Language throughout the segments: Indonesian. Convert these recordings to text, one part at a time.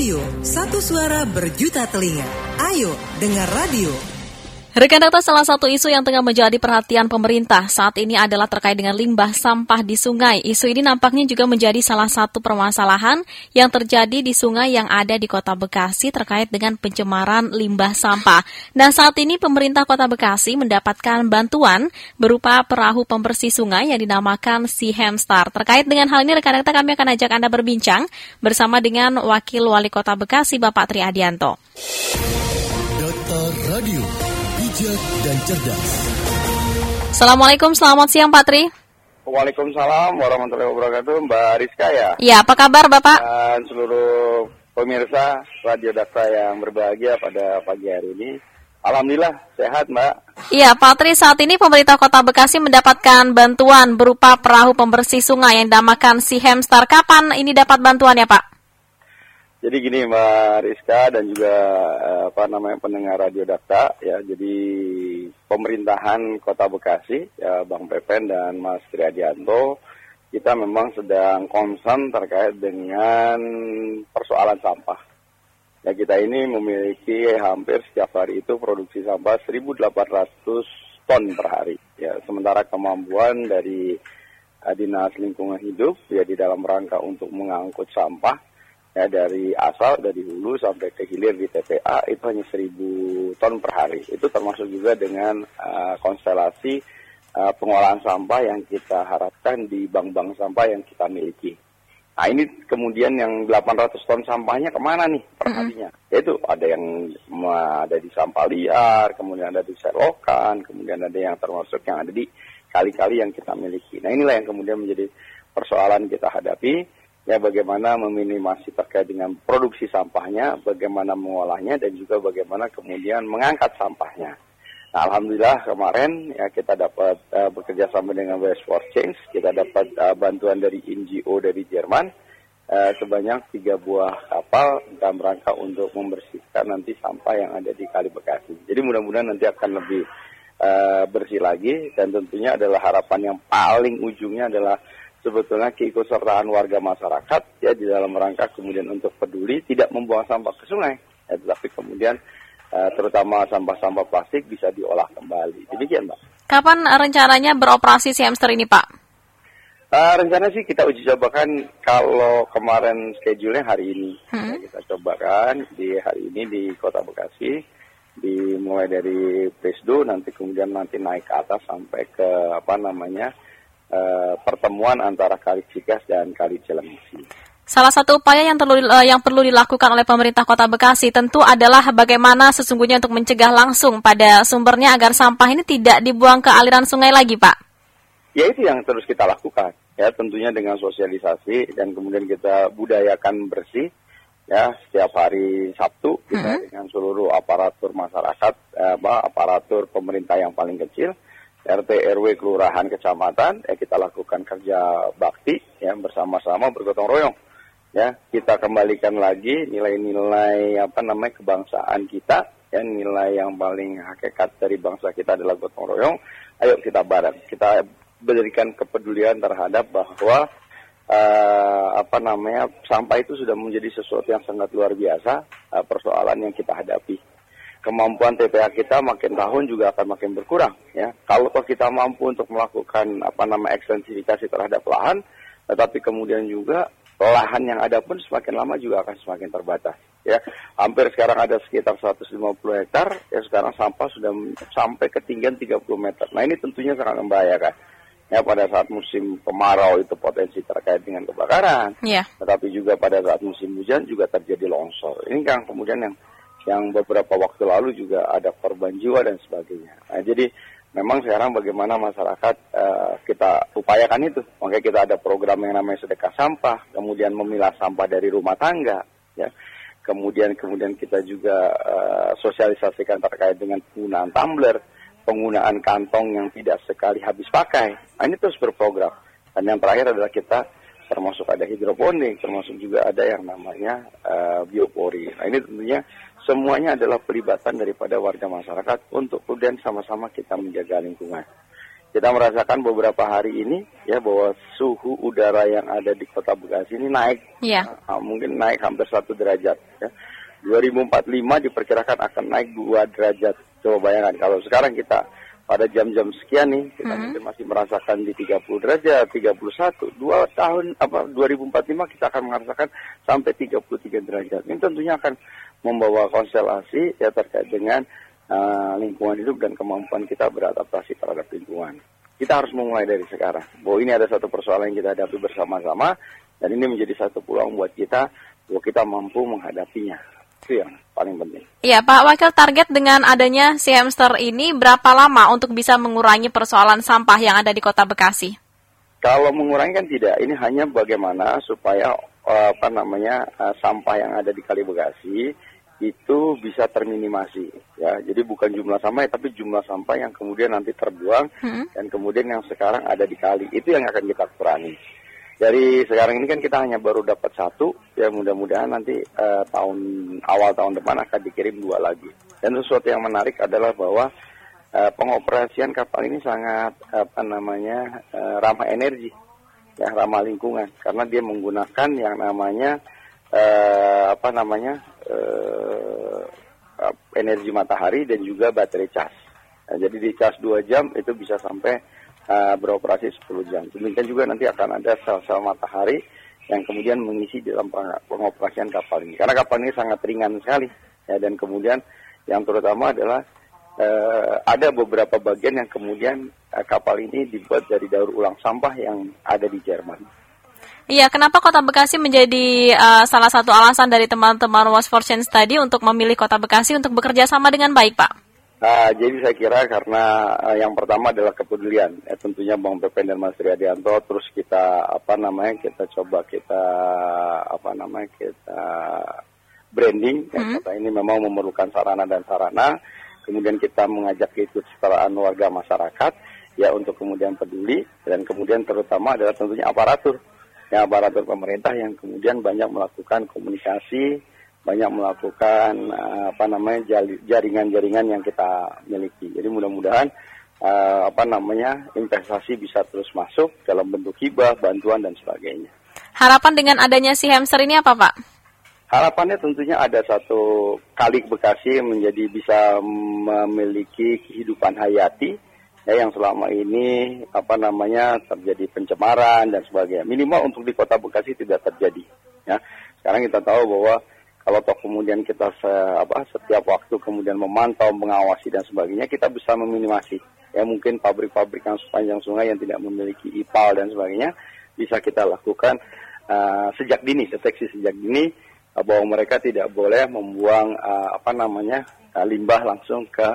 Radio, satu suara berjuta telinga. Ayo, dengar radio. Rekan data salah satu isu yang tengah menjadi perhatian pemerintah saat ini adalah terkait dengan limbah sampah di sungai. Isu ini nampaknya juga menjadi salah satu permasalahan yang terjadi di sungai yang ada di kota Bekasi terkait dengan pencemaran limbah sampah. Nah saat ini pemerintah kota Bekasi mendapatkan bantuan berupa perahu pembersih sungai yang dinamakan si Hamstar. Terkait dengan hal ini rekan data kami akan ajak Anda berbincang bersama dengan Wakil Wali Kota Bekasi Bapak Tri Adianto. Data Radio bijak dan cerdas. Assalamualaikum, selamat siang Pak Tri. Waalaikumsalam warahmatullahi wabarakatuh, Mbak Rizka ya. Iya, apa kabar Bapak? Dan seluruh pemirsa Radio Dakta yang berbahagia pada pagi hari ini. Alhamdulillah sehat Mbak. Iya Pak Tri, saat ini pemerintah kota Bekasi mendapatkan bantuan berupa perahu pembersih sungai yang dinamakan si Hamstar. Kapan ini dapat bantuan ya Pak? Jadi gini Mbak Rizka dan juga eh, apa namanya pendengar Radio Data ya. Jadi pemerintahan Kota Bekasi ya Bang Pepen dan Mas Triadianto kita memang sedang concern terkait dengan persoalan sampah. Ya kita ini memiliki hampir setiap hari itu produksi sampah 1.800 ton per hari. Ya sementara kemampuan dari uh, Dinas Lingkungan Hidup ya di dalam rangka untuk mengangkut sampah ya dari asal dari hulu sampai ke hilir di TPA itu hanya 1000 ton per hari. Itu termasuk juga dengan uh, konstelasi uh, pengolahan sampah yang kita harapkan di bank-bank sampah yang kita miliki. Nah ini kemudian yang 800 ton sampahnya ke mana nih perharinya? Mm-hmm. Yaitu ada yang ada di sampah liar, kemudian ada di selokan, kemudian ada yang termasuk yang ada di kali-kali yang kita miliki. Nah inilah yang kemudian menjadi persoalan kita hadapi ya bagaimana meminimasi terkait dengan produksi sampahnya, bagaimana mengolahnya dan juga bagaimana kemudian mengangkat sampahnya. Nah, alhamdulillah kemarin ya kita dapat uh, bekerja sama dengan West for Change, kita dapat uh, bantuan dari NGO dari Jerman uh, sebanyak tiga buah kapal dalam rangka untuk membersihkan nanti sampah yang ada di Kali Bekasi. Jadi mudah-mudahan nanti akan lebih uh, bersih lagi dan tentunya adalah harapan yang paling ujungnya adalah sebetulnya keikutsertaan warga masyarakat ya di dalam rangka kemudian untuk peduli tidak membuang sampah ke sungai, ya, tetapi kemudian uh, terutama sampah-sampah plastik bisa diolah kembali. Demikian, Mbak. Kapan rencananya beroperasi si hamster ini, Pak? Uh, rencana sih kita uji cobakan kalau kemarin schedule-nya hari ini. Hmm. Ya, kita cobakan di hari ini di Kota Bekasi dimulai dari Pesdo nanti kemudian nanti naik ke atas sampai ke apa namanya uh, pertemuan antara Kali Cikas dan Kali Cilengsi. Salah satu upaya yang perlu uh, yang perlu dilakukan oleh pemerintah Kota Bekasi tentu adalah bagaimana sesungguhnya untuk mencegah langsung pada sumbernya agar sampah ini tidak dibuang ke aliran sungai lagi, Pak. Ya itu yang terus kita lakukan, ya tentunya dengan sosialisasi dan kemudian kita budayakan bersih, ya setiap hari Sabtu kita hmm. dengan seluruh aparatur masyarakat, eh, aparatur pemerintah yang paling kecil, RT RW kelurahan kecamatan ya kita lakukan kerja bakti ya bersama-sama bergotong royong. Ya kita kembalikan lagi nilai-nilai apa namanya kebangsaan kita. Ya nilai yang paling hakikat dari bangsa kita adalah gotong royong. Ayo kita bareng kita berikan kepedulian terhadap bahwa uh, apa namanya sampah itu sudah menjadi sesuatu yang sangat luar biasa uh, persoalan yang kita hadapi kemampuan TPA kita makin tahun juga akan makin berkurang ya. Kalau toh kita mampu untuk melakukan apa nama ekstensifikasi terhadap lahan, tetapi kemudian juga lahan yang ada pun semakin lama juga akan semakin terbatas ya. Hampir sekarang ada sekitar 150 hektar, ya sekarang sampah sudah sampai ketinggian 30 meter. Nah, ini tentunya sangat membahayakan. Ya, pada saat musim kemarau itu potensi terkait dengan kebakaran. Yeah. Tetapi juga pada saat musim hujan juga terjadi longsor. Ini kan kemudian yang yang beberapa waktu lalu juga ada korban jiwa dan sebagainya. Nah, jadi memang sekarang bagaimana masyarakat uh, kita upayakan itu. Makanya kita ada program yang namanya sedekah sampah, kemudian memilah sampah dari rumah tangga, ya. Kemudian kemudian kita juga uh, sosialisasikan terkait dengan penggunaan tumbler, penggunaan kantong yang tidak sekali habis pakai. Nah, ini terus berprogram. Dan yang terakhir adalah kita termasuk ada hidroponik, termasuk juga ada yang namanya uh, biopori. Nah ini tentunya semuanya adalah pelibatan daripada warga masyarakat untuk kemudian sama-sama kita menjaga lingkungan. kita merasakan beberapa hari ini ya bahwa suhu udara yang ada di kota Bekasi ini naik, Iya. uh, mungkin naik hampir satu derajat. Ya. 2045 diperkirakan akan naik dua derajat. Coba bayangkan kalau sekarang kita pada jam-jam sekian nih kita mungkin masih merasakan di 30 derajat, 31. Dua tahun apa 2045 kita akan merasakan sampai 33 derajat. Ini tentunya akan membawa konstelasi ya terkait dengan uh, lingkungan hidup dan kemampuan kita beradaptasi terhadap lingkungan. Kita harus memulai dari sekarang. Bahwa ini ada satu persoalan yang kita hadapi bersama-sama dan ini menjadi satu peluang buat kita bahwa kita mampu menghadapinya. Itu yang paling penting. Iya, Pak Wakil, target dengan adanya si hamster ini berapa lama untuk bisa mengurangi persoalan sampah yang ada di Kota Bekasi? Kalau mengurangi kan tidak, ini hanya bagaimana supaya eh, apa namanya eh, sampah yang ada di Kali Bekasi itu bisa terminimasi ya. Jadi bukan jumlah sampah tapi jumlah sampah yang kemudian nanti terbuang Hmm. dan kemudian yang sekarang ada di kali itu yang akan kita kurangi. Dari sekarang ini kan kita hanya baru dapat satu, ya mudah-mudahan nanti eh, tahun awal tahun depan akan dikirim dua lagi. Dan sesuatu yang menarik adalah bahwa eh, pengoperasian kapal ini sangat apa namanya eh, ramah energi, ya ramah lingkungan, karena dia menggunakan yang namanya eh, apa namanya eh, energi matahari dan juga baterai cas. Nah, jadi di cas 2 jam itu bisa sampai uh, beroperasi 10 jam. Demikian juga nanti akan ada sel-sel matahari yang kemudian mengisi dalam peng- pengoperasian kapal ini. Karena kapal ini sangat ringan sekali. Ya, dan kemudian yang terutama adalah eh, ada beberapa bagian yang kemudian eh, kapal ini dibuat dari daur ulang sampah yang ada di Jerman. Iya, kenapa Kota Bekasi menjadi uh, salah satu alasan dari teman-teman Was for Change tadi untuk memilih Kota Bekasi untuk bekerja sama dengan baik, Pak? Nah, jadi saya kira karena eh, yang pertama adalah kepedulian, ya, tentunya Bang Pepen dan Mas Triadianto, terus kita apa namanya kita coba kita apa namanya kita branding, ya, kota ini memang memerlukan sarana dan sarana, kemudian kita mengajak keikutsertaan warga masyarakat, ya untuk kemudian peduli. Dan kemudian terutama adalah tentunya aparatur, ya aparatur pemerintah yang kemudian banyak melakukan komunikasi, banyak melakukan eh, apa namanya jaringan-jaringan yang kita miliki. Jadi mudah-mudahan eh, apa namanya investasi bisa terus masuk dalam bentuk hibah, bantuan dan sebagainya. Harapan dengan adanya si hamster ini apa, Pak? Harapannya tentunya ada satu kali Bekasi menjadi bisa memiliki kehidupan hayati ya yang selama ini apa namanya terjadi pencemaran dan sebagainya. Minimal untuk di Kota Bekasi tidak terjadi. Ya. Sekarang kita tahu bahwa kalau toh kemudian kita se- apa, setiap waktu kemudian memantau, mengawasi dan sebagainya, kita bisa meminimasi. Ya mungkin pabrik-pabrik yang sepanjang sungai yang tidak memiliki IPAL dan sebagainya bisa kita lakukan uh, sejak dini, deteksi sejak dini uh, bahwa mereka tidak boleh membuang uh, apa namanya uh, limbah langsung ke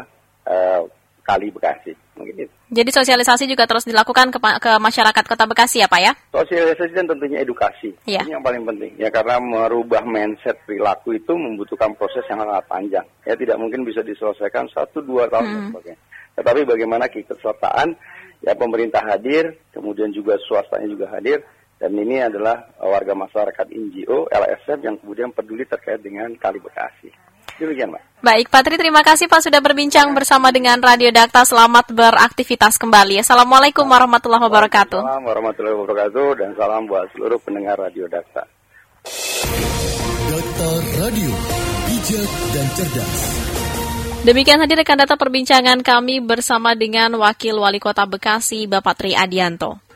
uh, kali Bekasi. Mungkin itu. Jadi sosialisasi juga terus dilakukan ke, ke masyarakat Kota Bekasi ya, Pak ya? Sosialisasi dan tentunya edukasi. Iya. Ini yang paling penting. Ya karena merubah mindset perilaku itu membutuhkan proses yang sangat panjang. Ya tidak mungkin bisa diselesaikan satu dua tahun dan sebagainya. Tetapi bagaimana keikutsertaan ya pemerintah hadir, kemudian juga swastanya juga hadir dan ini adalah uh, warga masyarakat NGO, LSM yang kemudian peduli terkait dengan Kali Bekasi. Demikian, Mbak. Baik, Pak Tri, terima kasih Pak sudah berbincang bersama dengan Radio Dakta. Selamat beraktivitas kembali. Assalamualaikum warahmatullahi wabarakatuh. Salam warahmatullahi wabarakatuh dan salam buat seluruh pendengar Radio Dakta. Data Radio, bijak dan cerdas. Demikian tadi rekan data perbincangan kami bersama dengan Wakil Wali Kota Bekasi, Bapak Tri Adianto.